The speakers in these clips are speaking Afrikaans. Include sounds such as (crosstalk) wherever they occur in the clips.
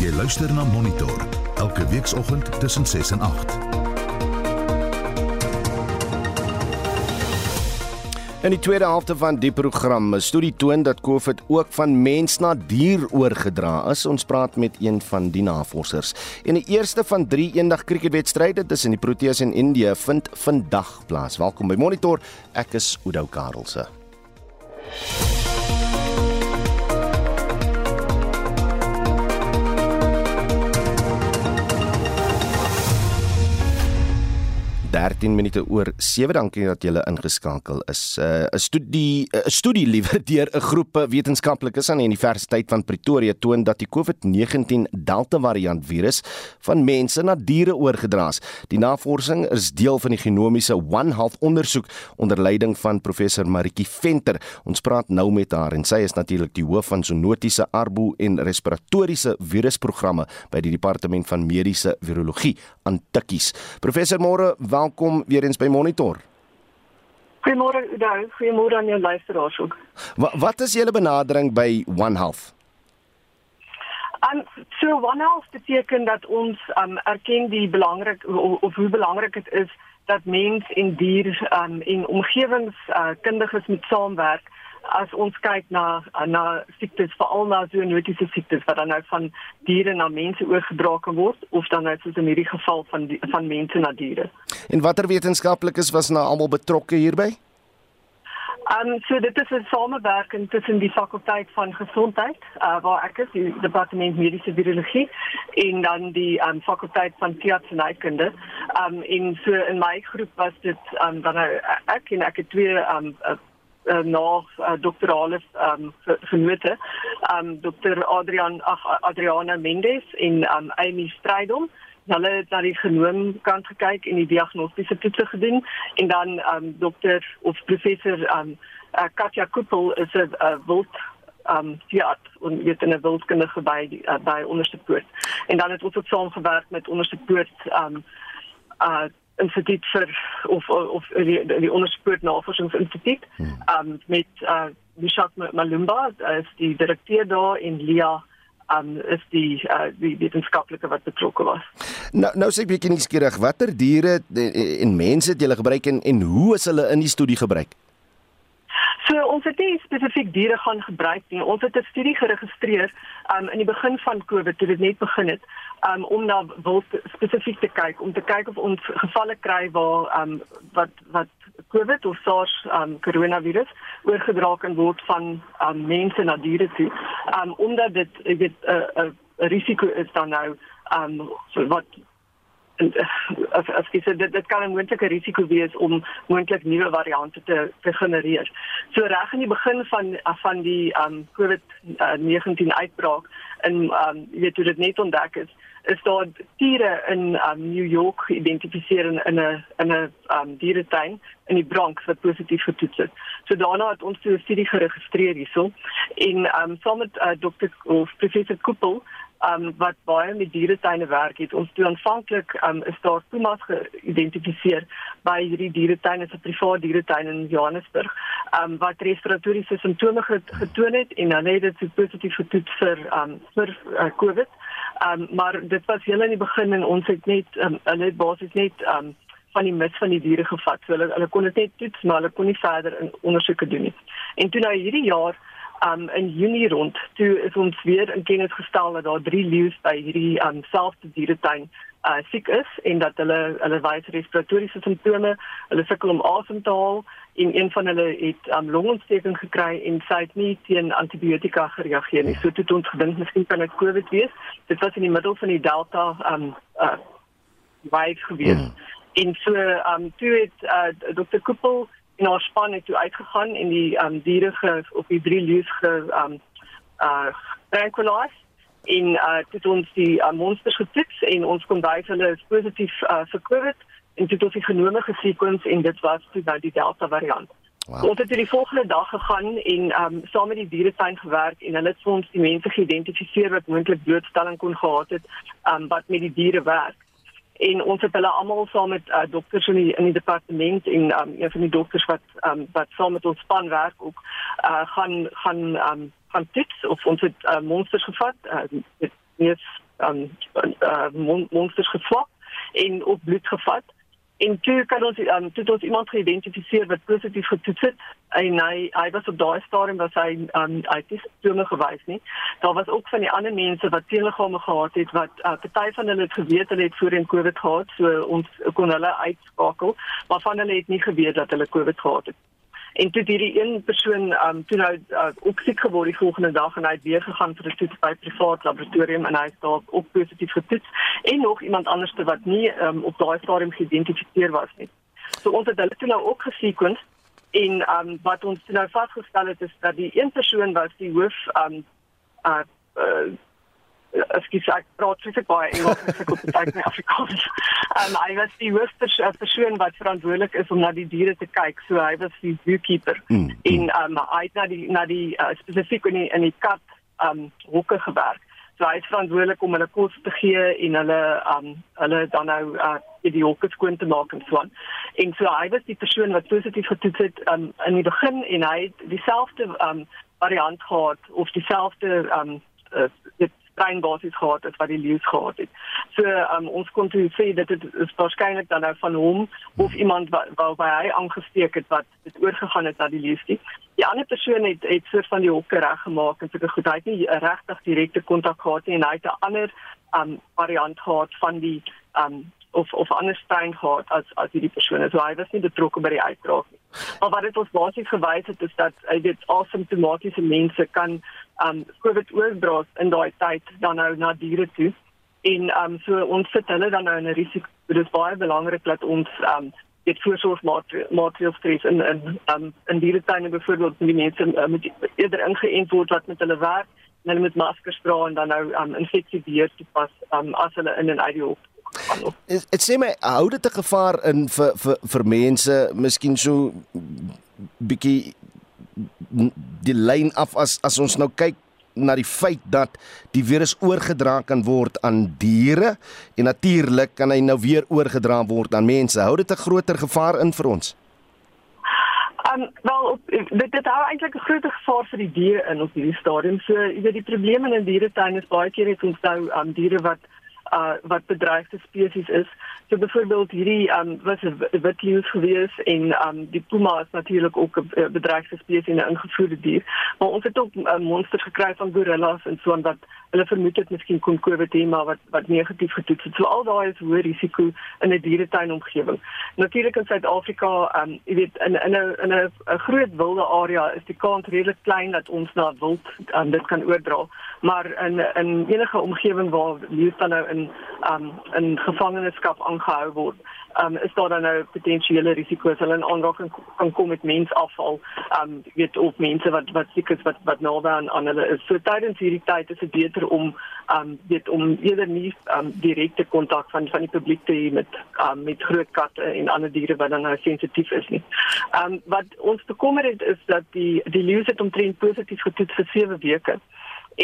Jy luister na Monitor elke weekoggend tussen 6 en 8. In die tweede helfte van die program, 'n studie toon dat COVID ook van mens na dier oorgedra is. Ons praat met een van die navorsers. En die eerste van 3 eendag cricketwedstryde tussen die Proteas en Indië vind vandag plaas. Welkom by Monitor. Ek is Oudou Karelse. 13 minute oor 7 dankie dat julle ingeskakel is. 'n uh, studie 'n uh, studie liewer (laughs) deur 'n groep wetenskaplikes aan die Universiteit van Pretoria toon dat die COVID-19 Delta variant virus van mense na diere oorgedra is. Die navorsing is deel van die genomiese One Health ondersoek onder leiding van professor Maritjie Venter. Ons praat nou met haar en sy is natuurlik die hoof van zoonotiese arbo en respiratoriese virusprogramme by die departement van mediese virologie aan Tikkies. Professor Moore welkom weer eens by Monitor. Goeiemôre Udo, goeiemôre aan jou luisteraars ook. Wat wat is julle benadering by One Health? Um so One Health beteken dat ons um erken die belangrik of, of hoe belangrik dit is dat mens en dier um en omgewingskundiges uh, moet saamwerk as ons kyk na na siektes veral na zoonotiese siektes wat dan nou van diere na mense oorgedra kan word of dan nou soos in hierdie geval van die, van mense na diere. En watter wetenskaplikes was nou almal betrokke hierby? Um so dit is 'n samewerking tussen die fakulteit van gesondheid uh, waar ek is die departement mediese virologie en dan die um fakulteit van tierartsenykunde. Um in so in my groep was dit um dan nou ek en ek het twee um uh, na uh, doktorale um, genote. Um, Dr Adrian ach, Adriana Mendes en um, Amy Strydom. Hulle het na die genoom kant gekyk en die diagnostiese toetse gedoen en dan um, dokter of professor um, uh, Katja Kuppel is 'n uh, wild um fiat en weet in 'n wildkundige by die, uh, by onderste poort. En dan het ons ook saamgewerk met onderste poort um uh instituut vir of of die, die onderspoort navorsingsinstituut hmm. um met uh Mishak Malumba is die direkteur daar en Lia um is die uh die wetenskaplike wat betrokke was. Nou nou sê ek bietjie nuuskierig, watter diere en mense het julle gebruik en en hoe is hulle in die studie gebruik? So ons het nie spesifiek diere gaan gebruik nie. Ons het 'n studie geregistreer um in die begin van Covid toe dit net begin het um om na wild spesifiek te kyk om te kyk of ons gevalle kry waar um wat wat Covid of SARS um coronavirus oorgedra kan word van um mense na diere toe. Um omdat dit weet 'n uh, uh, risiko is dan nou um wat as as jy sê dit dit kan 'n moontlike risiko wees om moontlik nuwe variante te te genereer. So reg in die begin van van die um COVID-19 uitbraak en um jy weet hoe dit net ontdek is, is daar diere in um New York geïdentifiseer in 'n in 'n um dieretuin in die Bronx wat positief getoets is. So daarna het ons 'n studie geregistreer hierso en um saam met uh, Dr. of Professor Koppel um wat baie met dieretuine werk het. Ons toe aanvanklik um is daar pumas geïdentifiseer by hierdie dieretuine, 'n privaat dieretuin in Johannesburg, um wat respiratoriese simptome getoon het en dan het dit so positief getoets vir um vir uh, COVID. Um maar dit was heel in die begin en ons het net um hulle het basies net um van die mis van die diere gevat. So hulle hulle kon dit net toets, maar hulle kon nie verder ondersoeke doen nie. En toe nou hierdie jaar um in Junie rond toe is ons weer in kennis gestel dat daar drie leeu's by hierdie um selfde dieretuin uh siek is en dat hulle hulle wys respiratoriese simptome, hulle sukkel om asem te haal en een van hulle het um longontsteking gekry en sy het nie teen antibiotika gereageer nie. So toe het ons gedink miskien kan dit COVID wees. Dit was in die middel van die Delta um uh wave gewees. Mm. En so um toe het uh Dr. Koppel en ons span het toe uitgegaan en die um diere ge op die drie leeu's ge um uh tranquilize in uh dit ons die uh, monsters getoets en ons kon wys hulle is positief uh vir COVID en dit het die genome gesekwens en dit was toe nou die delta variant. Wow. Ons het die volgende dag gegaan en um saam met die dieretuin gewerk en hulle het vir ons die mense geïdentifiseer wat moontlik blootstelling kon gehad het um wat met die diere werk en ons het hulle almal saam met uh, dokters in die in die departement en um, een van die dokters wat um, wat saam met ons span werk ook uh, gaan gaan um, gaan tips of ons het uh, monsters gevat uh, met um, uh, monsters geswap en op bloed gevat en toe kan ons um, toe ons iemand geïdentifiseer wat positief getoets het en hy hy was op daai stadium was hy um, hy het nie simptome gewys nie. Daar was ook van die ander mense wat teeliggame gehad het wat uh, party van hulle het geweet hulle het voorheen covid gehad so ons kon hulle uitskakel maar van hulle het nie geweet dat hulle covid gehad het en toe hierdie een persoon um toe nou uh, ook siek geword die volgende dag en hy het weer gegaan vir 'n toets by 'n privaat laboratorium en hy het daar ook positief getoets en nog iemand anders wat nie um, op daai stadium geïdentifiseer was nie. So ons het hulle toe nou ook gesequence en um wat ons nou vasgestel het is dat die een persoon was die hoof um uh, uh ekskuus ek praat spesifiek baie Engels en ek moet baie Afrikaans. Um (laughs) hy was die hoogste persoon wat verantwoordelik is om na die diere te kyk. So hy was die zookeeper. Mm, mm. En um hy het na die na die uh, spesifiek in die in die kat um hoeke gewerk. So hy is verantwoordelik om hulle kos te gee en hulle um hulle dan nou uh die hoeke skoon te maak en so aan. En so hy was die persoon wat positief getoets het um in die begin en hy het dieselfde um variant gehad of dieselfde um uh, dit treinbasis gehad het wat die leeu gehad het. So um, ons kon toe sê dat dit waarskynlik dan nou van hom of iemand wat waarby hy aangesteek het wat dit oorgegaan het na die leeu. Die ander persoon het het soort van die hokke reggemaak en so goed hy het nie regtig direkte kontak gehad nie en hy het 'n ander um, variant gehad van die um, of of ander stein gehad as as hierdie persone. So hy was nie betrokke by die uitbraak nie. Maar wat dit ons basies gewys het is dat hy dit asymptomatiese mense kan um COVID oordra in daai tyd dan nou na diere toe. En um so ons sit hulle dan nou in 'n risiko. Dit is baie belangrik dat ons um dit voorsorgmaatreëls tref in in um in dieretuine byvoorbeeld die mense uh, moet eerder ingeënt word wat met hulle werk en hulle moet maskers dra en dan nou um infeksie beheer toepas um as hulle in en uit die hof Dit sê my hou dit 'n gevaar in vir vir vir mense, miskien so bietjie die lyn af as as ons nou kyk na die feit dat die virus oorgedra kan word aan diere en natuurlik kan hy nou weer oorgedra word aan mense. Hou dit 'n groter gevaar in vir ons? Um, wel dit dit hou eintlik 'n groot gevaar vir die diere in op hierdie stadium. So jy weet die probleme in dieretuine is baie keer het ons nou um, diere wat uh, wat bedreigde spesies is. So byvoorbeeld hierdie um, was 'n wit leeu gewees en um, die puma is natuurlik ook 'n bedreigde spesies en 'n ingevoerde dier. Maar ons het ook uh, monsters gekry van gorillas en so en wat hulle vermoed het miskien kon COVID hê maar wat wat negatief getoets het. So al daai is hoë risiko in 'n dieretuin omgewing. Natuurlik in Suid-Afrika, um, jy weet in in 'n in 'n groot wilde area is die kans redelik klein dat ons na wild um, dit kan oordra. Maar in in enige omgewing waar leeu dan nou in um in gevangenskap aangehou word, um is daar dan nou potensiële risiko's hulle in aanraking kan kom met mensafval, um weet of mense wat wat siek is wat wat naby aan aan hulle is. So tydens hierdie tyd is dit beter om um weet om eerder nie um direkte kontak van van die publiek te hê met um met groot katte en ander diere wat dan nou sensitief is nie. Um wat ons bekommer het is dat die die leeu het omtrent positief getoets vir 7 weke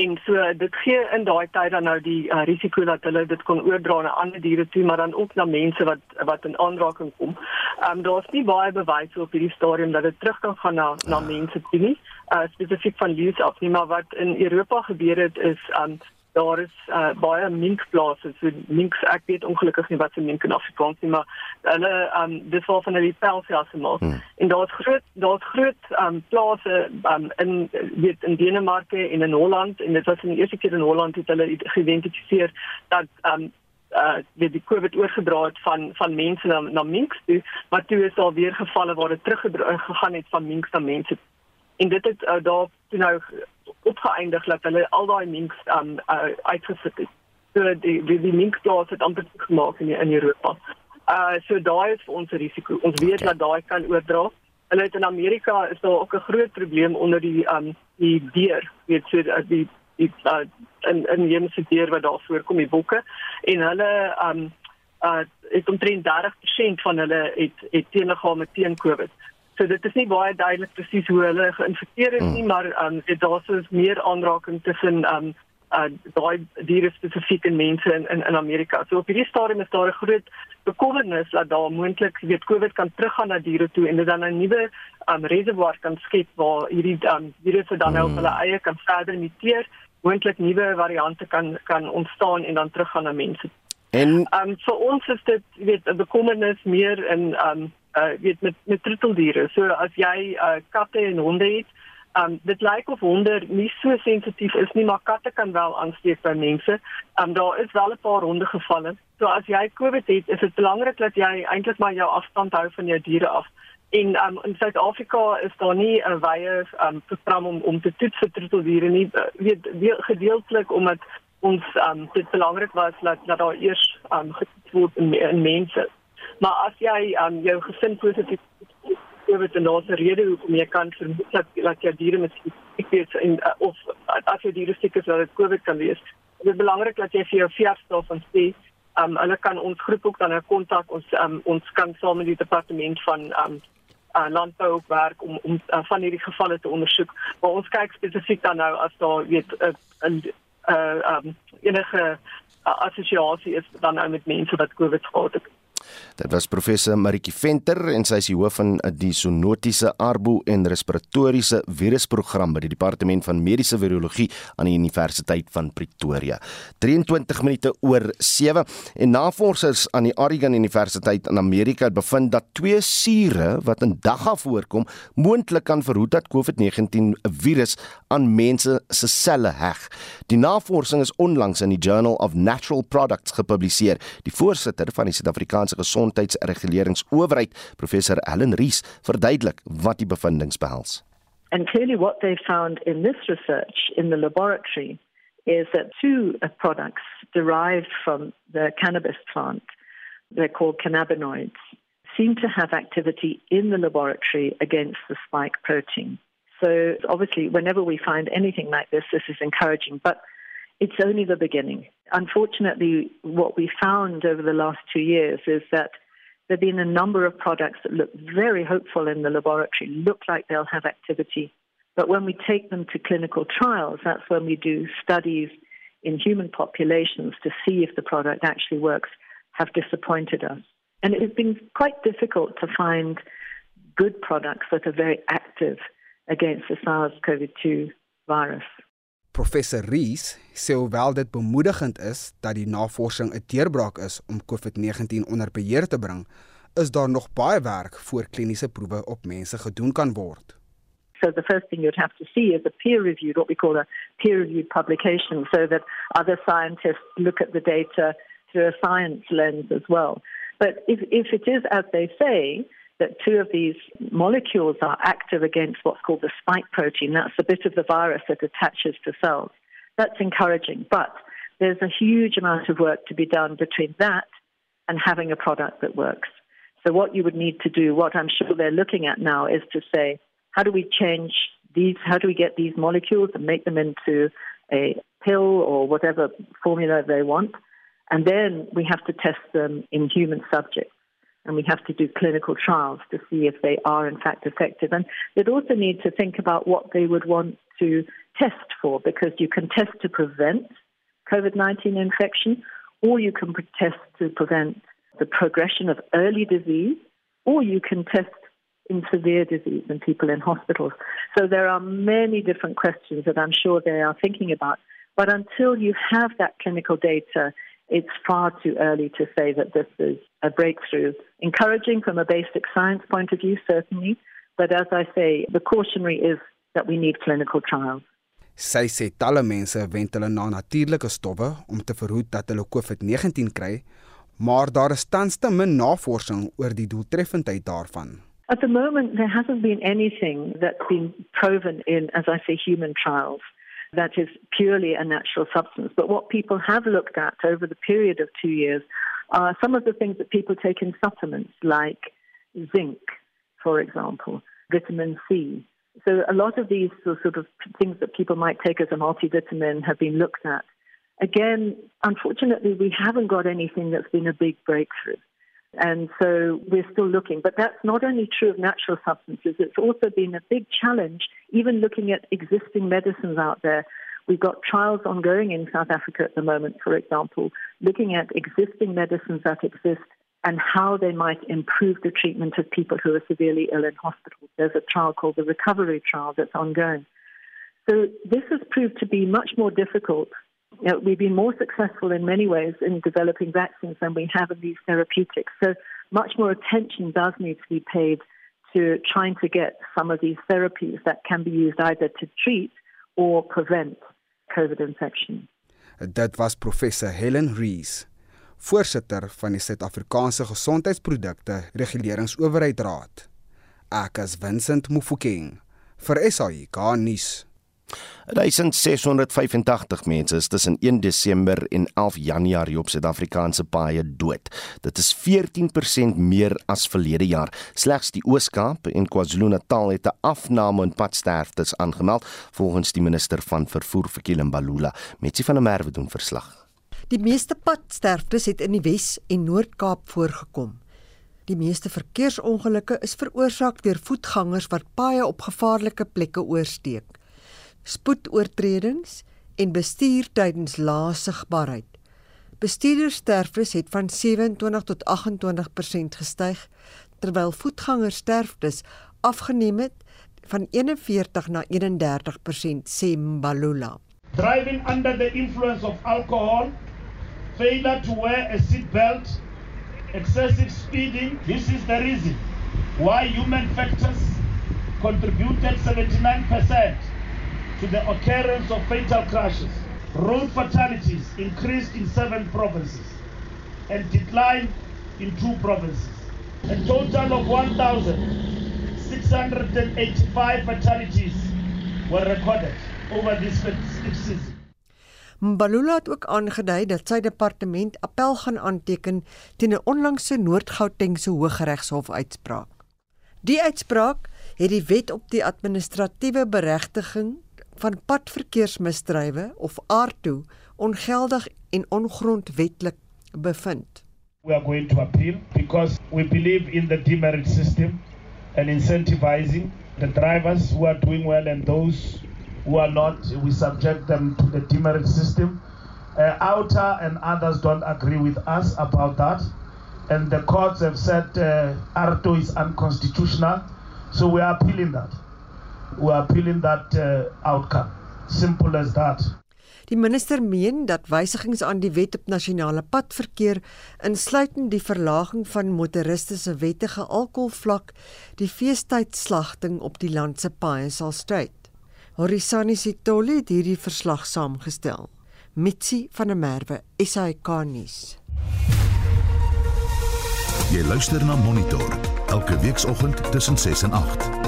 en so dit gee in daai tyd dan nou die uh, risiko dat hulle dit kon oordra na ander diere toe maar dan ook na mense wat wat in aanraking kom. Ehm um, daar's nie baie bewyse op hierdie stadium dat dit terug kan gaan na na mense toe nie. Uh spesifiek van leeu af nie maar wat in Europa gebeur het is ehm um, daar is uh, baie minkplase. So minks ek weet ongelukkig nie wat se mink in Afrikaans nie maar hulle um dis wel van die pelsjasse maak. Hmm. en daar's groot daar's groot um plase um in weet in Denemarke en in Holland. En dit was in die eerste keer in Holland het hulle geïdentifiseer dat um uh die die COVID oorgedra het van van mense na na minks toe. Maar toe is daar weer gevalle waar dit teruggegaan het van minks na mense. En dit het uh, daar toe nou opgeëindig dat hulle al daai minks um uh, uitgesit het. So die die, die minkplaas het amper gemaak in in Europa. Uh so daai is vir ons 'n risiko. Ons weet okay. dat daai kan oordra. Hulle het in Amerika is daar ook 'n groot probleem onder die um die dier, weet so uh, die die uh, in in die mense dier wat daar voorkom die bokke en hulle um uh het omtrent 30% van hulle het het teenoor teen COVID. So dit is nie baie duidelik presies hoe hulle geïnfekteer is nie, mm. maar ehm um, daar is meer aanraking tussen ehm um, uh daai diere spesifiek in mense in, in in Amerika. So op hierdie stadium is daar 'n groot bekommernis dat daar moontlik weet COVID kan teruggaan na diere toe en dit dan 'n nuwe um reservoir kan skep waar hierdie um diere se dan nou mm. hulle eie kan verder muteer moontlik nuwe variante kan kan ontstaan en dan teruggaan na mense. En Ehm um, vir ons is dit jy weet 'n bekommernis meer in ehm um, uh weet met met troeteldiere. So as jy uh katte en honde het, um, dit lyk of honde nie so sensitief is nie, maar katte kan wel aansteek by mense. Um, daar is wel 'n paar honde gevalle. So as jy COVID het, is dit belangrik dat jy eintlik maar jou afstand hou van jou diere af. En um, in Suid-Afrika is daar nie 'n wye um, program om om te toets vir troeteldiere nie. Uh, weet gedeeltelik omdat ons um, dit belangrik was dat dat daar eers um, getoets word in, in mense. Maar as jy um, jou gesin positief COVID en daar's 'n rede hoekom jy kan vermoed dat dat jou diere miskien siek is en uh, of as jou diere siek is dat dit COVID kan wees. Dit is belangrik dat jy vir jou veearts van sê um hulle kan ons groep ook dan 'n kontak ons um, ons kan saam met die departement van um uh, landbou werk om om uh, van hierdie gevalle te ondersoek. Maar ons kyk spesifiek dan nou as daar weet 'n uh, 'n uh, um enige uh, assosiasie is dan nou met mense wat COVID gehad het. Dit was professor Maritjie Venter en sy is die hoof van die zoonotiese arbo en respiratoriese virusprogram by die departement van mediese virologie aan die Universiteit van Pretoria. 23 minute oor 7 en navorsers aan die Oregon Universiteit in Amerika het bevind dat twee sure wat in dagga voorkom moontlik kan verhoed dat COVID-19 virus aan mense se selle heg. Die navorsing is onlangs in die Journal of Natural Products gepubliseer. Die voorsitter van die Suid-Afrikaanse Gesondheidsreguleringsowerheid, professor Ellen Rees, verduidelik wat die bevindinge behels. And clearly, what they found in this research in the laboratory is that two uh, products derived from the cannabis plant, they're called cannabinoids, seem to have activity in the laboratory against the spike protein. So, obviously, whenever we find anything like this, this is encouraging, but it's only the beginning. Unfortunately, what we found over the last two years is that there have been a number of products that look very hopeful in the laboratory, look like they'll have activity. But when we take them to clinical trials, that's when we do studies in human populations to see if the product actually works, have disappointed us. And it has been quite difficult to find good products that are very active against the SARS CoV 2 virus. Professor Rees sê hoewel dit bemoedigend is dat die navorsing 'n deurbraak is om COVID-19 onder beheer te bring, is daar nog baie werk voor kliniese proewe op mense gedoen kan word. So the first thing you'd have to see is a peer-reviewed, what we call a peer-reviewed publication, so that other scientists look at the data through a science lens as well. But if, if it is as they say, that two of these molecules are active against what's called the spike protein. That's the bit of the virus that attaches to cells. That's encouraging, but there's a huge amount of work to be done between that and having a product that works. So, what you would need to do, what I'm sure they're looking at now, is to say, how do we change these, how do we get these molecules and make them into a pill or whatever formula they want? And then we have to test them in human subjects and we have to do clinical trials to see if they are in fact effective. And they'd also need to think about what they would want to test for, because you can test to prevent COVID 19 infection, or you can test to prevent the progression of early disease, or you can test in severe disease and people in hospitals. So there are many different questions that I'm sure they are thinking about. But until you have that clinical data, it's far too early to say that this is a breakthrough. Encouraging from a basic science point of view, certainly, but as I say, the cautionary is that we need clinical trials. Sy sê talle mense wend hulle na natuurlike stowwe om te verhoed dat hulle COVID-19 kry, maar daar is tans te min navorsing oor die doeltreffendheid daarvan. At the moment there hasn't been anything that's been proven in as I say human trials. That is purely a natural substance. But what people have looked at over the period of two years are some of the things that people take in supplements, like zinc, for example, vitamin C. So a lot of these sort of things that people might take as a multivitamin have been looked at. Again, unfortunately, we haven't got anything that's been a big breakthrough. And so we're still looking. But that's not only true of natural substances, it's also been a big challenge, even looking at existing medicines out there. We've got trials ongoing in South Africa at the moment, for example, looking at existing medicines that exist and how they might improve the treatment of people who are severely ill in hospitals. There's a trial called the Recovery Trial that's ongoing. So this has proved to be much more difficult. You know, we've been more successful in many ways in developing vaccines than we have in these therapeutics. So much more attention does need to be paid to trying to get some of these therapies that can be used either to treat or prevent COVID infection. Dit was professor Helen Rees, voorsitter van die Suid-Afrikaanse Gesondheidsprodukte Reguleringsowerheidsraad. Ek is Vincent Mufokeng vir SAIK nuus. 1685 mense is tussen 1 Desember en 11 Januarie op Suid-Afrikaanse paaie dood. Dit is 14% meer as verlede jaar. Slegs die Oos-Kaap en KwaZulu-Natal het 'n afname in padsterftes aangemeld, volgens die minister van vervoer vir Kilimbalula, Metsi van der Merwe doen verslag. Die meeste padsterftes het in die Wes en Noord-Kaap voorgekom. Die meeste verkeersongelukke is veroorsaak deur voetgangers wat paaie op gevaarlike plekke oorsteek spoedoortredings en bestuur tydens lae sigbaarheid. Bestuurdersterftes het van 27 tot 28% gestyg terwyl voetgangersterftes afgeneem het van 41 na 31% sê Mbalula. Driving under the influence of alcohol, failure to wear a seat belt, excessive speeding, this is the reason why human factors contributed 79% to the occurrence of fatal crashes. Road fatalities increased in seven provinces and declined in two provinces. A total of 1,685 fatalities were recorded over this season. Mbalula het ook aangedui dat sy departement appel gaan aanteken teen 'n onlangse Noord-Gautengse Hooggeregshof uitspraak. Die uitspraak het die wet op die administratiewe beregting van padverkeersmisdrywe of ARTO ongeldig en ongrondwetlik bevind. We are going to appeal because we believe in the demerit system and incentivizing the drivers who are doing well and those who are not we subject them to the demerit system. Uh, Outer and others don't agree with us about that and the courts have said uh, ARTO is unconstitutional so we are appealing that we are appealing that uh, outcome. Simple as that. Die minister meen dat wysigings aan die wet op nasionale padverkeer insluitend die verlaging van motoriste se wettige alkoholvlak die feestydslagting op die land se paaie sal stryd. Horisani Sitoli het hierdie verslag saamgestel. Mitsi van der Merwe, SAK nuus. Jy luister na Monitor elke weekoggend tussen 6 en 8.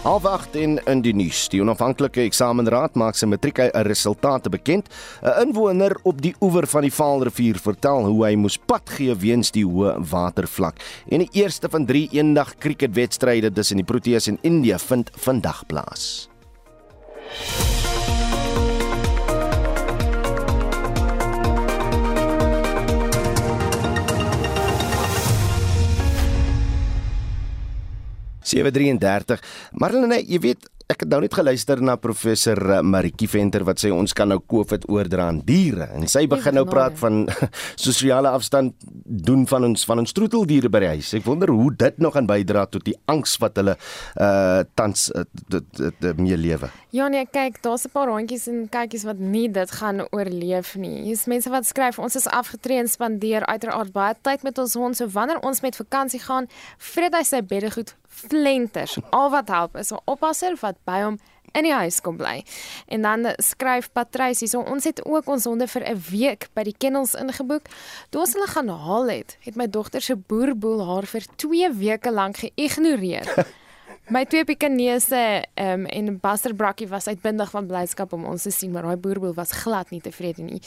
Halfwag in in die nuus. Die onafhanklike eksamenraad maak sy matriekresultate bekend. 'n Inwoner op die oewer van die Vaalrivier vertel hoe hy moes pad gee weens die hoë watervlak. En die eerste van 3 eendag cricketwedstryde tussen die Proteas en India vind vandag plaas. 733. Marlene, jy weet ek het nou net geluister na professor eh, Maritjie Venter wat sê ons kan nou COVID oordra aan diere en sy begin nou praat van (laughs) sosiale afstand doen van ons van ons troeteldiere by die huis. Ek wonder hoe dit nog gaan bydra tot die angs wat hulle uh tans uh, mee lewe. Ja nee, kyk, daar's 'n paar hondjies en kykies wat nie dit gaan oorleef nie. Hier's mense wat skryf ons is afgetree en spandeer uiteraard baie tyd met ons hond. So wanneer ons met vakansie gaan, vreet hy sy beddegoed flenters. Al wat help is 'n oppasser wat by hom in die huis kom bly. En dan skryf Patrice, so ons het ook ons honde vir 'n week by die kennels ingeboek. Toe ons hulle gaan haal het, het my dogter se boerboel haar vir 2 weke lank geïgnoreer. (laughs) My twee Pekingese um, en Buster Brockie was uitbundig van blydskap om ons te sien, maar daai boerboel was glad nie tevrede nie.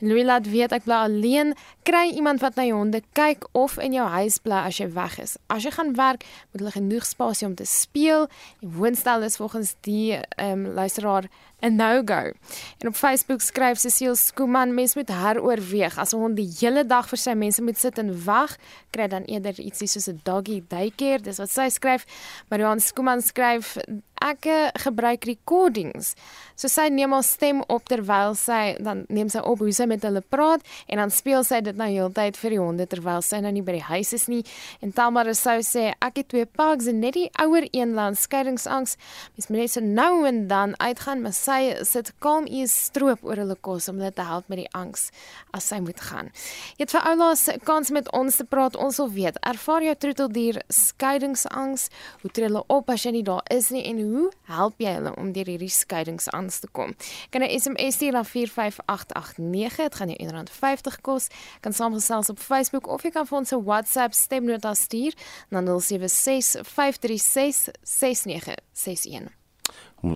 Louis laat weet ek bly alleen, kry iemand wat na jou honde kyk of in jou huis bly as jy weg is. As jy gaan werk, moet hulle genoeg spasie om te speel. Die woonstel is volgens die ehm um, luisteraar 'n no-go. En op Facebook skryf Cecile Skuman mens moet heroorweeg as 'n hond die hele dag vir sy mense moet sit en wag, kry dan eerder ietsie soos 'n doggy daycare. Dis wat sy skryf. Marianne Skuman skryf ek eh, gebruik recordings. So sy neem haar stem op terwyl sy dan neem sy op hoe sy met hulle praat en dan speel sy dit nou heeltyd vir die honde terwyl sy nou nie by die huis is nie. En Tamara sou sê ek het twee pugs en net die ouer een land skeidingsangs. Mens moet net so nou en dan uitgaan, maar sy sit kalm eers stroop oor hulle kos om hulle te help met die angs as sy moet gaan. Jy het vir oulaas kans met ons te praat. Ons wil weet, ervaar jou troeteldier skeidingsangs? Hoe tree hulle op as jy nie daar is nie en hoe help jy hulle om deur hierdie skeidingsangs te kom? Kan 'n SMS stuur na 45889. Dit gaan jou R1.50 kos. Kan saamgesels op Facebook of jy kan vir ons 'n WhatsApp stemnota stuur na 076 536 6961.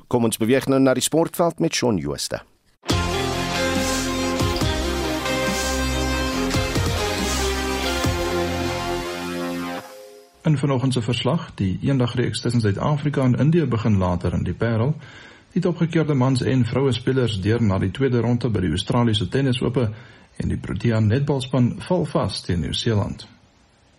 Kom ons beweeg nou na die sportveld met Shaun Jooste. In vanoggend se verslag, die eendagreeks tussen Suid-Afrika en Indië begin later in die Parel. Die opgekeerde mans en vroue spelers deur na die tweede ronde by die Australiese Tennisope en die Protea netbalspan val vas teen Nieu-Seeland.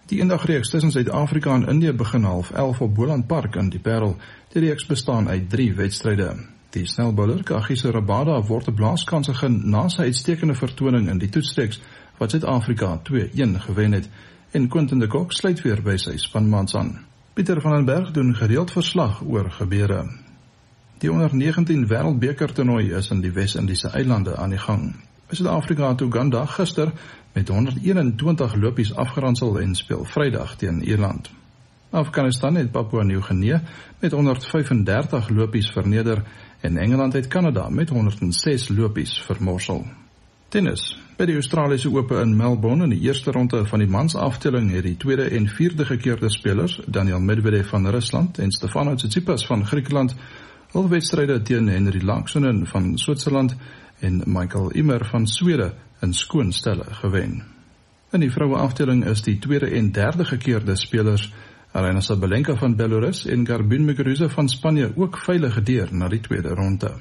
Die eendagreeks tussen Suid-Afrika en Indië begin half 11 op Boland Park in die Parel. Die reeks bestaan uit 3 wedstryde. Die snelbouler Kagiso Rabada word 'n blaaskans gegee na sy uitstekende vertoning in die toetsreeks wat Suid-Afrika 2-1 gewen het en Quentin de Kock sluit weer by sy spanmaats aan. Pieter van den Berg doen gereeld verslag oor gebeure. Die onder 19 wêreldbeker toernooi is in die Wes-Indiese eilande aan die gang. Suid-Afrika het Uganda gister met 121 lopies afgeronsel en speel Vrydag teen Ierland. Afghanistan het Papua Nieu-Guinea met 135 lopies verneder en Engeland het Kanada met 106 lopies vermorsel. Tennis. By die Australiese Ope in Melbourne in die eerste ronde van die mansafdeling het die tweede en vierde gekeerde spelers, Daniel Medvedev van Rusland en Stefanos Tsitsipas van Griekeland, hul wedstryde teen Henry Laaksonen van Switserland en Michael Immer van Swede in skoon stelle gewen. In die vroue afdeling is die tweede en derde gekeerde spelers, Aryna Sabalenka van Belarus en Garbine Muguruza van Spanje ook veilig gedeur na die tweede ronde.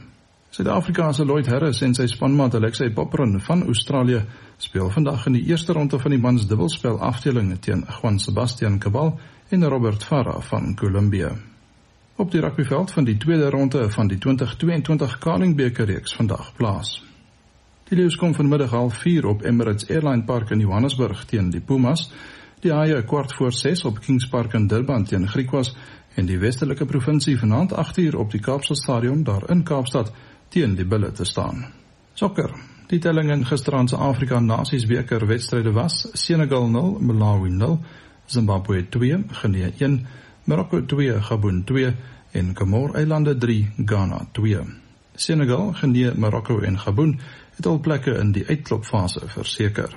Suid-Afrika se Lloyd Harris en sy spanmaat Alexei Popron van Australië speel vandag in die eerste ronde van die mans dubbelspel afdeling teen Juan Sebastian Cabal en Robert Farah van Colombia. Op die rugbyveld van die tweede ronde van die 2022 Carling beker reeks vandag plaas. Die Lions kom vanmiddag half 4 op Emirates Airline Park in Johannesburg teen die Pumas. Die Haie kwart voor 6 op Kings Park in Durban teen Griquas en die Westelike Provinsie vanaand 8uur op die Kaapstad Stadion daar in Kaapstad teen die bulle te staan. Sokker. Die telling in gisteraand se Afrika Nasiesbeker wedstryde was: Senegal 0, Malawi 0, Zimbabwe 2, Guinea 1, Marokko 2, Gabon 2 en Comore-eilande 3, Ghana 2. Senegal, Guinea, Marokko en Gabon het al plekke in die uitklopfase verseker.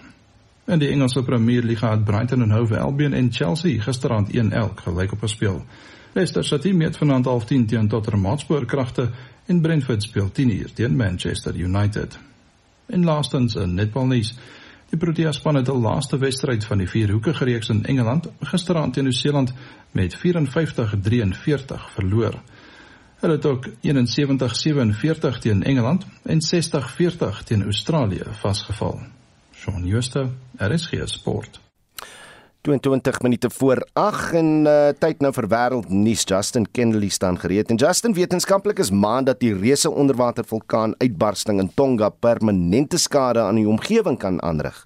In die Engelse Premier Liga het Brighton en Hove Albion en Chelsea gisteraand 1-1 gelyk op gespeel. Leicester City meet vanaand half 10 teen Tottenham Hotspur kragte en Brentford speel 10 uur teen Manchester United. En laastens in netbalnuus. Die Protea span het hul laaste wedstryd van die vierhoekige reeks in Engeland gisteraand teen Nieu-Seeland met 54-43 verloor. Hulle het ook 71-47 teen Engeland en 60-40 teen Australië vasgeval. Shaun Schuster, RSG Sport. 22 minute voor 8 en uh, tyd nou vir wêreldnuus. Justin Kennedy staan gereed. En Justin, wetenskaplik is maan dat die reuse onderwatervulkaan uitbarsting in Tonga permanente skade aan die omgewing kan aanrig.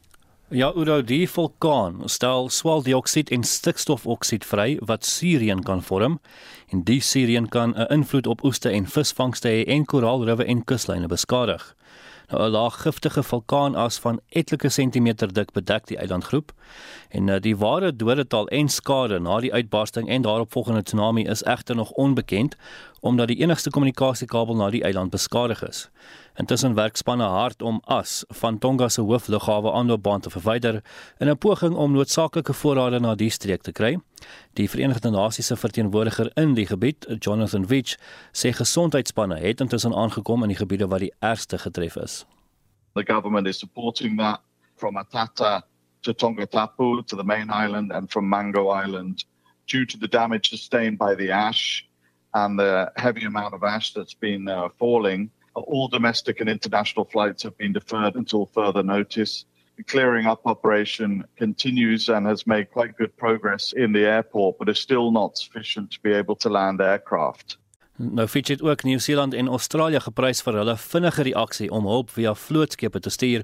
Ja, Udo, die vulkaan stel swaldioksied en stikstofoksied vry wat suureen kan vorm en die suureen kan 'n invloed op oeste en visvangste hê en koraalriwe en kuslyne beskadig. Nou 'n laag giftige vulkaanas van etlike sentimeter dik bedek die eilandgroep en uh, die ware dodetal en skade na die uitbarsting en daaropvolgende tsunami is egter nog onbekend omdat die enigste kommunikasiekabel na die eiland beskadig is. Intussen werk spanne hard om as van Tonga se hooflughawe aanloopbaan te verwyder in 'n poging om noodsaaklike voorrade na die streek te kry. Die Verenigde Nasies se verteenwoordiger in die gebied, Jonathan Witch, sê gesondheidsspanne het intussen aangekom in die gebiede waar die ergste getref is. The government is supporting that from Atata to Tongatapu to the main island and from Mango Island due to the damage sustained by the ash and the heavy amount of ash that's been uh, falling. All domestic and international flights have been deferred until further notice. The clearing up operation continues and has made quite good progress in the airport, but is still not sufficient to be able to land aircraft. Nou Fitch het ook Nieu-Seeland en Australië geprys vir hulle vinnige reaksie om hulp via vlootskepe te stuur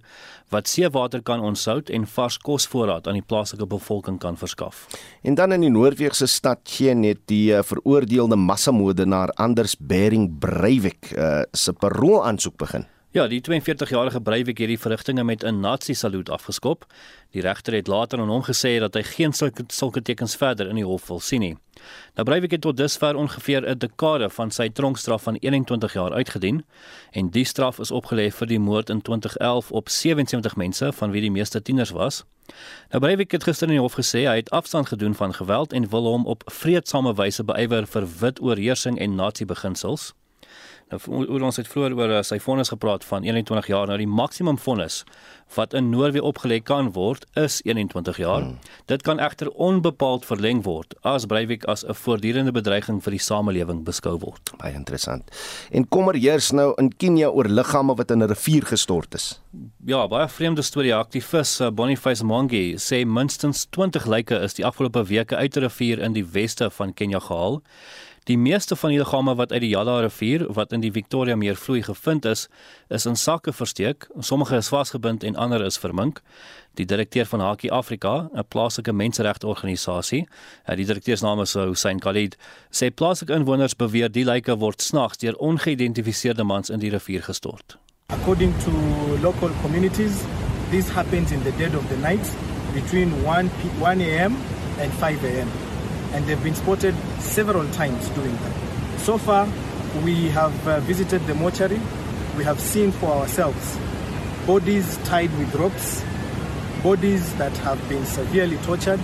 wat seewater kan onsout en vars kosvoorraad aan die plaaslike bevolking kan verskaf. En dan in die Noordwegse stad Geen het die uh, veroordeelde massamoordenaar Anders Bering Breivik uh, se parol aansoek begin. Ja, die 42-jarige Breivik het die verrigtinge met 'n nazi-saluut afgeskop. Die regter het later aan hom gesê dat hy geen sulke, sulke tekens verder in die hof wil sien nie. Nou Breivik het tot dusver ongeveer 'n dekade van sy tronkstraf van 21 jaar uitgedien en die straf is opgelê vir die moord in 2011 op 77 mense van wie die meeste tieners was. Nou Breivik het gister in die hof gesê hy het afstand gedoen van geweld en wil hom op vredesame wyse beywer vir wit oorheersing en nazi-beginsels. Oor ons het vroeër oor uh, sy vonnis gepraat van 21 jaar. Nou die maksimum vonnis wat in Noorwe opgelê kan word is 21 jaar. Hmm. Dit kan egter onbepaald verleng word as Breivik as 'n voortdurende bedreiging vir die samelewing beskou word. Baie interessant. En kommer heers nou in Kenia oor liggame wat in 'n rivier gestort is. Ja, baie vreemde storie. Aktivis uh, Boniface Mwangi sê minstens 20 lyke is die afgelope weke uit 'n rivier in die weste van Kenia gehaal. Die meeste van die liggame wat uit die Yala rivier wat in die Victoria meer vloei gevind is, is in sakke versteek. Sommige is vasgebind en ander is vermink. Die direkteur van Haki Afrika, 'n plaaslike menseregteorganisasie, eh, die direkteursnaam is Hussein Khalid, sê plaaslike inwoners beweer die lyke word snags deur ongeïdentifiseerde mans in die rivier gestort. According to local communities, this happens in the dead of the night between 1 1 a.m. and 5 a.m. and they've been spotted several times doing that. So far, we have uh, visited the mortuary. We have seen for ourselves bodies tied with ropes, bodies that have been severely tortured,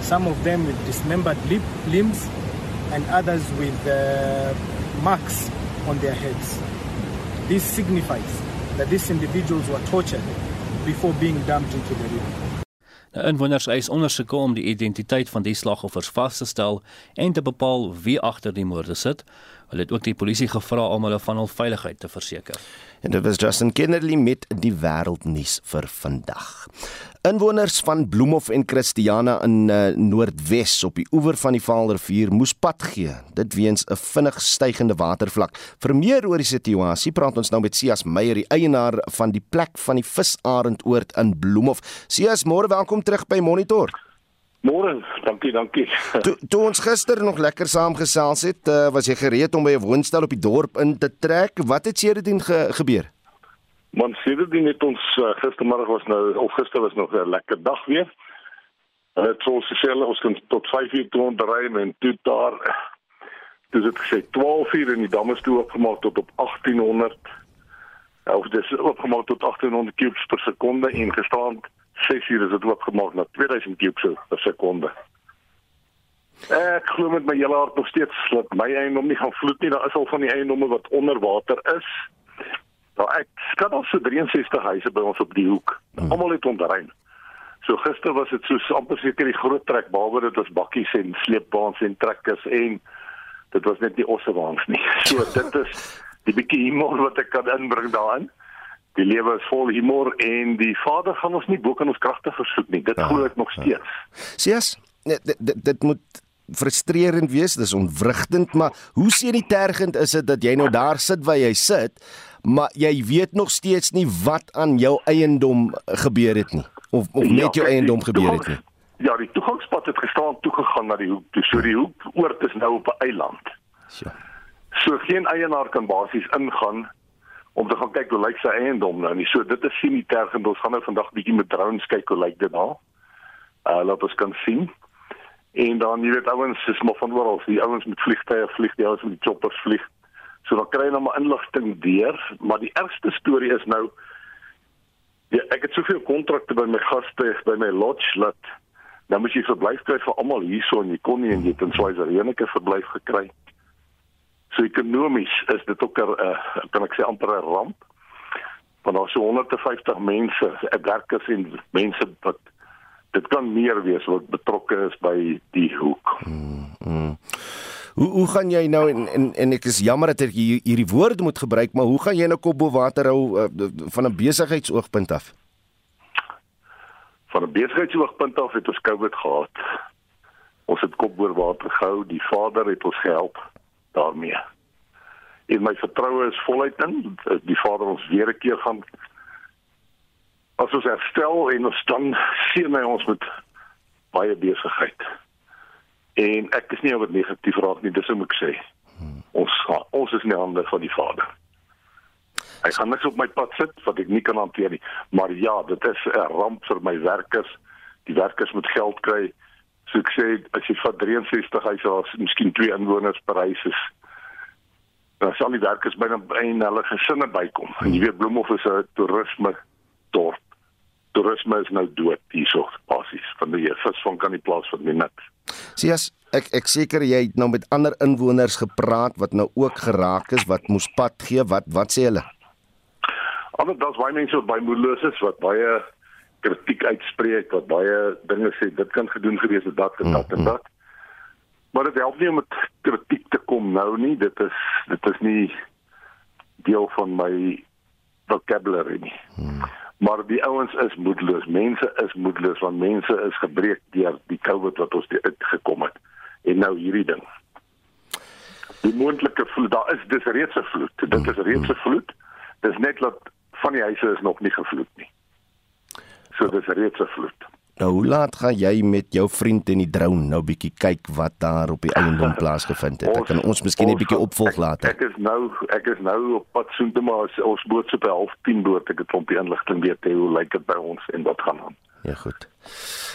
some of them with dismembered lip, limbs, and others with uh, marks on their heads. This signifies that these individuals were tortured before being dumped into the river. Nou inwoners eis ondersoeke om die identiteit van die slagoffers vas te stel en te bepaal wie agter die moorde sit. Hulle het ook die polisie gevra om hulle van hul veiligheid te verseker. En dit was Justin Kennedy met die wêreldnuus vir vandag. Inwoners van Bloemhof en Christiana in uh, Noordwes op die oewer van die Vaalrivier moes pad gee. Dit weens 'n vinnig stygende watervlak. Vir meer oor die situasie praat ons nou met Sias Meyer, die eienaar van die plek van die Visarendoord in Bloemhof. Sias, môre welkom terug by Monitor. Môre, dankie, dankie. Toe to ons gister nog lekker saamgesels het, uh, was jy gereed om by 'n woonstel op die dorp in te trek. Wat het sedertdien ge gebeur? Man sedertdien het ons uh, gistermiddag was nou of gister was nog 'n lekker dag weer. Hulle het ons gesê ons kan tot 5:00 toe ry en toe daar dis dit gesê 12:00 in die damme toe opgemaak tot op 1800 of dis opgemaak tot 1800 kubus per sekonde en gestaan 6 uur is dit oopgemaak na 2000 kubus per sekonde. Ek glo met my hele hart nog steeds dat my eiendom nie gaan vloed nie. Daar is al van die eiendomme wat onder water is. Nou ek skat al so 63 huise by ons op die hoek. Hmm. Almal het ontrein. So gister was dit so amper seker die groot trek behalwe dit was bakkies en sleepbaans en trekkers en dit was net nie ossewaans nie. (laughs) So dit is die bietjie humor wat ek kan inbring daarin die lewe is vol humor en die Vader gaan ons nie bo kan ons kragte versoek nie. Dit ja, glo ek nog ja. steeds. Sies, dit, dit dit moet frustrerend wees, dis ontwrigtend, maar hoe sien dit tergend is dit dat jy nou daar sit waar jy sit, maar jy weet nog steeds nie wat aan jou eiendom gebeur het nie of of net ja, jou eiendom gebeur het nie. Ja, die toegangspad het gestaan toegegaan na die hoek. Toe so die hoek oort is nou op 'n eiland. So. So geen eienaar kan basies ingaan om te gaan kyk hoe lyk sy eiendom nou nie. So dit is sien nie tergend. Ons gaan nou vandag bietjie met drones kyk hoe lyk dit daar. Uh laat ons kan sien. En dan jy weet ouens is maar van oral. Die ouens met vliegtye vlieg, die ouens met die choppers vlieg. So dan kry jy nou maar inligting deur, maar die ergste storie is nou ja, ek het soveel kontrakte by my gaste by my lodge laat nou moet jy verblyf kry vir almal hierso en jy kon nie en jy het in Switserland 'n verblyf gekry. So ekonomies is dit ook 'n uh, kan ek sê amper 'n ramp. Want daar is so 150 mense, werkers en mense wat dit kan meer wees wat betrokke is by die hoek. Mm, mm. Hoe hoe gaan jy nou en en, en ek is jammer dat ek hier, hierdie woorde moet gebruik, maar hoe gaan jy nou kop bo water hou uh, van 'n besigheidsoogpunt af? Van 'n besigheidsoogpunt af het ons COVID gehad. Ons het kop bo water gehou, die Vader het ons gehelp daarmee. en my vertroue is voluit in die Vader ons weer 'n keer gaan as ons herstel en ons dan sien hy ons met baie besigheid. En ek is nie oor negatief raak nie, dis hoe ek sê. Hmm. Ons ons is in die hande van die Vader. Hy gaan niks op my pad sit wat ek nie kan hanteer nie. Maar ja, dit is 'n ramp vir my werkers. Die werkers moet geld kry. So ek sê as jy vat 63 huise waar miskien twee inwoners per huis is, dan sal die werkers binne in hulle gesinne bykom. En jy weet Bloemhof is 'n toerisme dorp. Toerisme is nou dood hierso basies van die visvang kan nie plaas vir niks. Sies ek ek seker jy het nou met ander inwoners gepraat wat nou ook geraak is wat moes pad gee wat wat sê hulle? Ander daar's baie mense wat baie moedeloos is wat baie kritiek uitspreek wat baie dinge sê dit kan gedoen gewees het dat en dat en dat. Maar dit help nie om met kritiek te kom nou nie. Dit is dit is nie deel van my vocabulary nie. Maar die ouens is moedeloos. Mense is moedeloos want mense is gebreek deur die COVID wat ons uitgekom het. En nou hierdie ding. Die moontlike vloed, daar is dis reeds 'n vloed. Dit is reeds 'n vloed. Dis net dat van die huise is nog nie gevloed nie. So dis reeds 'n vloed. Nou hoe laat gaan jy met jou vriend in die drone nou bietjie kyk wat daar op die eiendom (laughs) plaasgevind het? Ek kan ons miskien 'n bietjie opvolg later. Ek, ek is nou ek is nou op pad soontoe maar ons boot se by 10:30 boord ek het om die inligting weet hoe lyk dit by ons en wat gaan aan. Ja goed.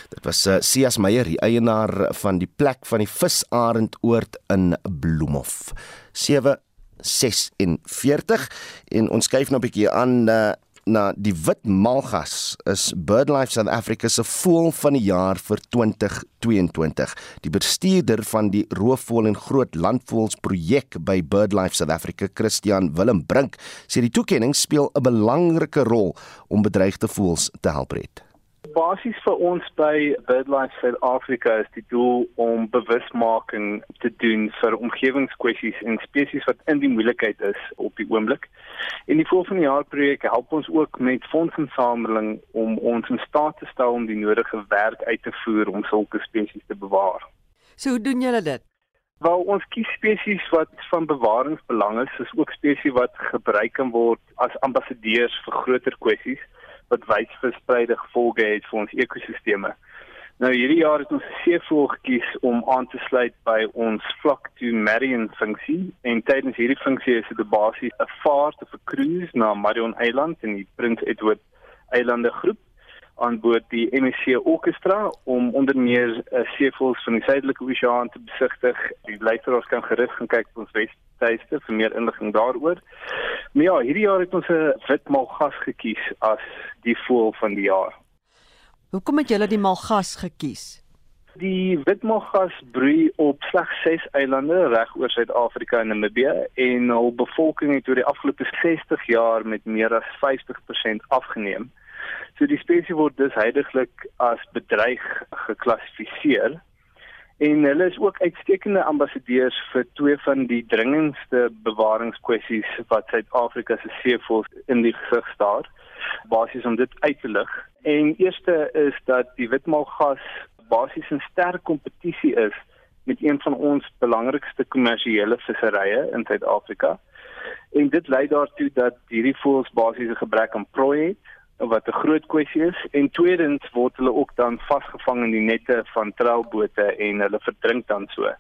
Dit was uh, Sias Meyer, die eienaar van die plek van die Visarendoord in Bloemhof. 746 en ons skuif nou 'n bietjie aan uh, na die wit malgas is BirdLife South Africa se voël van die jaar vir 2022. Die bestuurder van die roofvoël en groot landvoëls projek by BirdLife South Africa, Christian Willem Brink, sê die toekenning speel 'n belangrike rol om bedreigde voëls te help red. Basies vir ons by BirdLife South Africa is die doel om bewusmaking te doen vir omgewingskwessies en spesies wat in die moeilikheid is op die oomblik. En die volgende jaar projek help ons ook met fondsinsameling om ons in staat te stel om die nodige werk uit te voer om sulke spesies te bewaar. So hoe doen julle dit? Wel ons kies spesies wat van bewaringsbelang is, is ook spesies wat gebruik kan word as ambassadeurs vir groter kwessies wat wyd verspreide gevolge het vir ons ekosisteme. Nou hierdie jaar het ons 'n seevoël gekies om aan te sluit by ons flock to Marion funksie en tydens hierdie funksie is dit basies 'n vaart of 'n cruise na Marion Eiland in die Prins Edward Eilande groep aan boord die MSC Orchestra om onder meer uh, seevoëls van die suidelike oseaan te besigtig. Die luisteraars kan gerus gaan kyk op ons webtuiste vir meer inligting daaroor. Maar ja, hierdie jaar het ons 'n wit malgas gekies as die voël van die jaar. Hoekom het julle die malgas gekies? Die witmalgas broei op slegs 6 eilande reg oor Suid-Afrika en Namibië en hul bevolking het oor die afgelope 60 jaar met meer as 50% afgeneem. So die spesies word dus heidaglik as bedreig geklassifiseer en hulle is ook uitstekende ambassadeurs vir twee van die dringendste bewaringskwessies wat Suid-Afrika se seevoëls in die gesig staar basies om dit uit te lig. En eerste is dat die witmalgas basies 'n sterk kompetisie is met een van ons belangrikste kommersiële visserye in Suid-Afrika. En dit lei daartoe dat hierdie voëls basies 'n gebrek aan prooi het wat 'n groot kwessie is en tweedens word hulle ook dan vasgevang in die nette van treilbote en hulle verdrink dan so.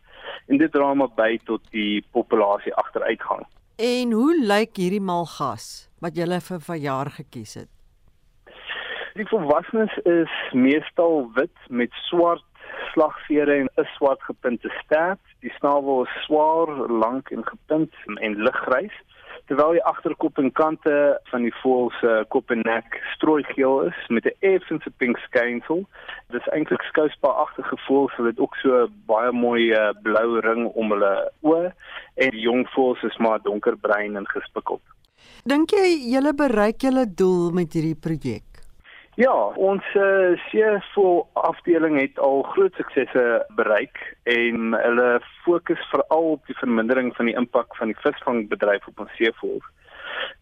En dit dra maar by tot die populasie agteruitgang. En hoe lyk hierdie malgas wat julle vir verjaar gekies het? Die volwassenes is meestal wit met swart slagvere en 'n swart gepunte stert. Die snavel is swaar, lank en gepunt en liggrys terwyl die agterkop en kante van die voël se kop en nek strooigeel is met 'n effense pink skynsel. Dit is eintlik skouspaagtige voël, so dit ook so baie mooi uh, blou ring om hulle oë en die jong voëls is maar donkerbruin en gespikkeld. Dink jy julle bereik julle doel met hierdie projek? Ja, ons uh, seevoël afdeling het al groot suksesse bereik en hulle fokus veral op die vermindering van die impak van die visvangbedryf op ons seevoëls.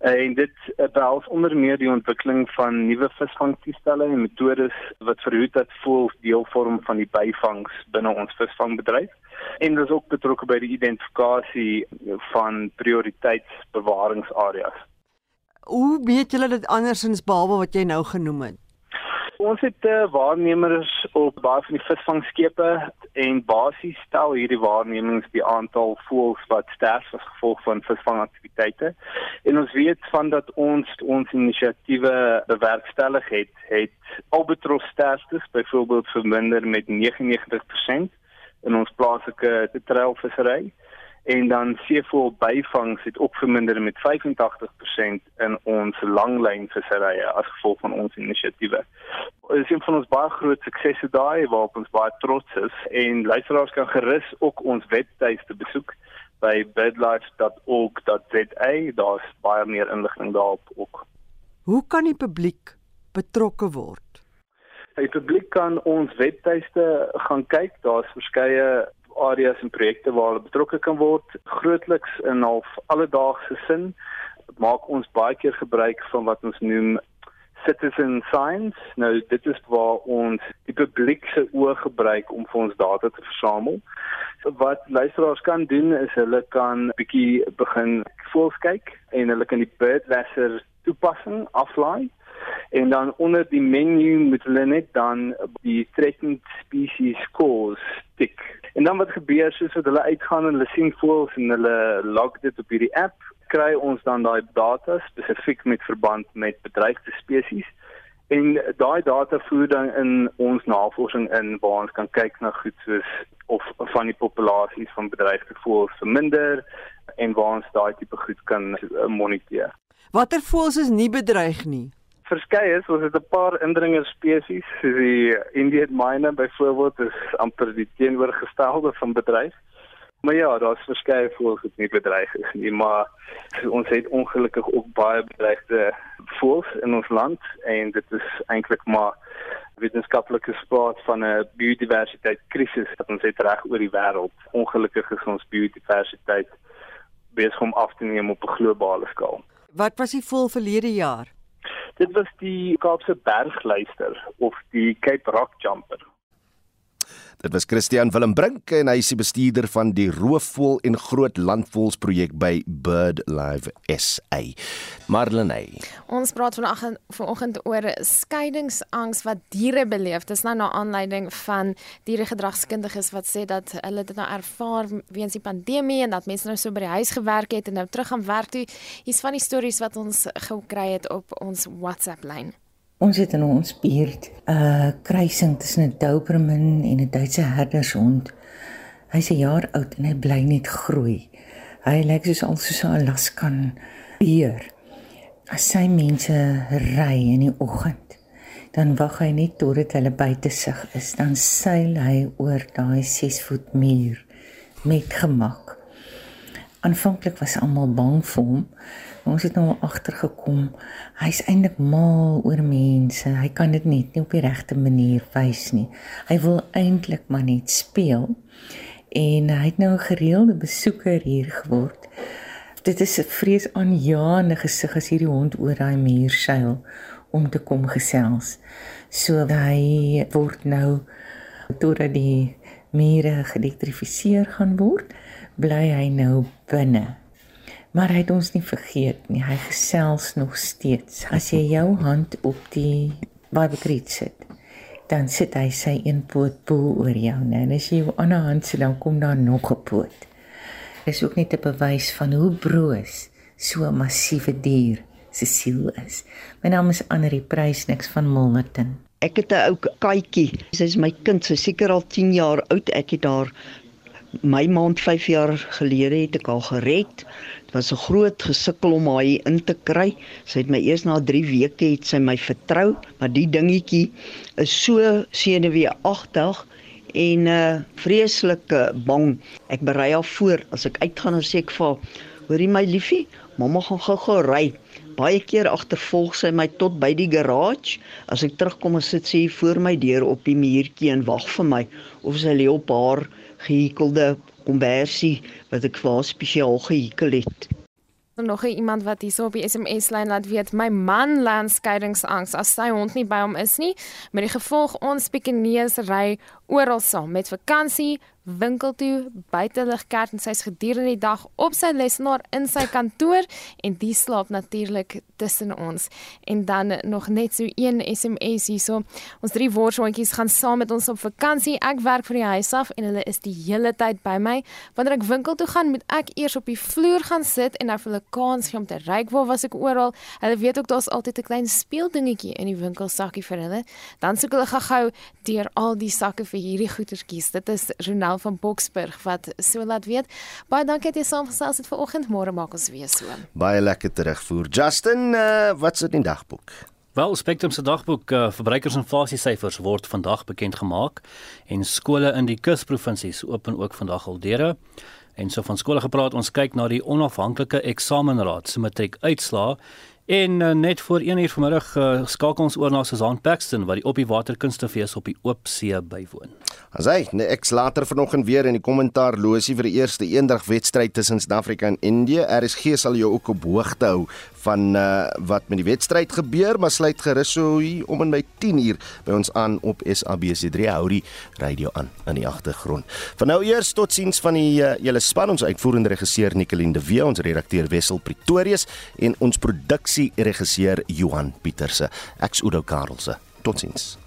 En dit behels onder meer die ontwikkeling van nuwe visvangtoestelle en metodes wat verhoed dat voëls deel vorm van die byvangs binne ons visvangbedryf. En dit is ook betrokke by die identifikasie van prioriteitsbewaringsareas. Hoe weet julle dit andersins behalwe wat jy nou genoem het? Ons het uh, waarnemers op baie van die visvangskepe en basies stel hierdie waarnemings die aantal voëls wat sterf as gevolg van visvangaktiwiteite. En ons weet van dat ons ons inisiatiewe bewerkstellig het, het albatros sterftes byvoorbeeld verminder met 99% in ons plaaslike treilvissery en dan seevoël byvangs het ook verminder met 85% in ons langlynvisserye as gevolg van ons inisiatiewe. Dit is een van ons baie groot suksesse daai waarop ons baie trots is en luisteraars kan gerus ook ons webtuiste besoek by birdlife.org.za daar's baie meer inligting daarop ook. Hoe kan die publiek betrokke word? Die publiek kan ons webtuiste gaan kyk. Daar's verskeie areas en projekte waar hulle betrokke kan word grootliks in half alledaagse sin maak ons baie keer gebruik van wat ons noem citizen science. Nou dit is waar ons die publiek se oë gebruik om vir ons data te versamel. So wat luisteraars kan doen is hulle kan bietjie begin voels kyk en hulle kan die birdwasser toepassing aflaai. En dan onder die menu moet hulle net dan die threatened species scores tik En dan wat gebeur soos wat hulle uitgaan en hulle sien voels en hulle log dit op hierdie app, kry ons dan daai data spesifiek met verband met bedreigde spesies. En daai data voer dan in ons navorsing in waar ons kan kyk na goed soos of van die populasies van bedreigde voëls verminder en waar ons daai tipe goed kan eh, moniteer. Watter voëls is nie bedreig nie? Verskeie is, ons het 'n paar indringer spesies, soos die Indian myna byvoorbeeld, is amper die teenoorgestelde van bedreig. Maar ja, daar's verskeie voëls wat nie bedreig is nie, maar ons het ongelukkig ook baie bedreigde voëls in ons land en dit is eintlik maar wetenskaplike spraak van 'n biodiversiteit krisis wat ons het reg oor die wêreld. Ongelukkig is ons biodiversiteit besig om af te neem op 'n globale skaal. Wat was die voël verlede jaar? Dit was die Kaapse bergluister of die Cape Rock jumper. Dit was Christian Willem Brink en hy is die bestuurder van die roofvoël en groot landvoëls projek by BirdLife SA. Marlenae. Ons praat vanoggend vanoggend oor skeiingsangs wat diere beleef. Dis nou na aanleiding van dieregedragskundiges wat sê dat hulle dit nou ervaar weens die pandemie en dat mense nou so by die huis gewerk het en nou terug gaan werk toe. Hier's van die stories wat ons gekry het op ons WhatsApp lyn. Ons het in ons buurt 'n uh, kruising tussen 'n Doberman en 'n Duitse herdershond. Hy's 'n jaar oud en hy bly net groei. Hy lyk soos al soos 'n Alaskan beer. As sy mense ry in die oggend, dan wag hy net totdat hulle buite sig is, dan seil hy oor daai 6 voet muur met gemak. Aanvanklik was almal bang vir hom, Ons het nou agtergekom. Hy's eintlik mal oor mense. Hy kan dit net nie op die regte manier wys nie. Hy wil eintlik maar net speel. En hy het nou 'n gereelde besoeker hier geword. Dit is 'n vreesaanjaende gesig as hierdie hond oor daai muur seil om te kom gesels. So hy word nou totdat die mure geelektrifiseer gaan word, bly hy nou binne Maar hy het ons nie vergeet nie. Hy gesels nog steeds. As jy jou hand op die barbekriet sit, dan sit hy sy een poot bo oor jou, né? En as jy jou ander hand sit, dan kom daar nog 'n poot. Dis ook net 'n bewys van hoe broos so 'n massiewe dier se siel is. My naam is Annelie Prys niks van Milnerton. Ek het 'n ou katjie. Sy is my kind, sy seker al 10 jaar oud. Ek het haar my maand 5 jaar gelede het ek al gered. Dit was 'n groot gesukkel om haar in te kry. Sy het my eers na 3 weke het sy my vertrou, maar die dingetjie is so senuweeagtig en uh, vreeslike bang. Ek berei haar voor as ek uitgaan en sê ek vir hoorie my liefie, mamma gaan gou-gou ry. Baie keer agtervolg sy my tot by die garage. As ek terugkom, sit sy voor my deur op die muurtjie en wag vir my of sy lê op haar gehekelde konversie wat ek vir spesiaal gehekel het. nog iemand wat hierso op die SMS lyn laat weet my man laan skeidingsangs as sy hond nie by hom is nie met die gevolg ons Pekingese ry oral saam met vakansie winkel toe buiteligkerk en sy's gedurende die dag op sy lesenaar in sy kantoor en die slaap natuurlik tussen ons. En dan nog net so een SMS hierso. Ons drie worshondjies gaan saam met ons op vakansie. Ek werk van die huis af en hulle is die hele tyd by my. Wanneer ek winkel toe gaan moet ek eers op die vloer gaan sit en dan vir hulle kans gee om te ryk waar was ek oral. Hulle weet ook daar's altyd 'n klein speeldingetjie in die winkelsakkie vir hulle. Dan soek hulle gou-gou deur al die sakke vir hierdie goedertjies dit is Ronel Ronel van Boksburg wat so laat weet. Baie dankie dat jy saamgesels het vanoggend. Môre maak ons weer so. Baie lekker terugvoer. Justin, uh, wat sit in die dagboek? Wel, Spectrum se dagboek uh, verbruikersinflasie syfers word vandag bekend gemaak en skole in die kusprovinsies open ook vandag al deure. En so van skole gepraat, ons kyk na die onafhanklike eksamenraad se matriekuitslae En uh, net voor 1 uur vanmiddag uh, skakel ons oor na Susan Paxton wat die op die waterkunstefees op die oop see bywoon. As hy, nee, ek later vanoggend weer in die kommentaar losie vir die eerste eendag wedstryd tussen Suid-Afrika en Indië. RSG sal jou ook op hoogte hou van uh, wat met die wedstryd gebeur, maar sluit gerus so hier om en by 10 uur by ons aan op SABC3 hou die radio aan in die agtergrond. Van nou eers tot siens van die uh, julle span ons uitvoerende regisseur Nicoline de Wee, ons redakteur Wessel Pretorius en ons produksie produksieregisseur Johan Pieterse. Ek's Udo Karlse. Totsiens.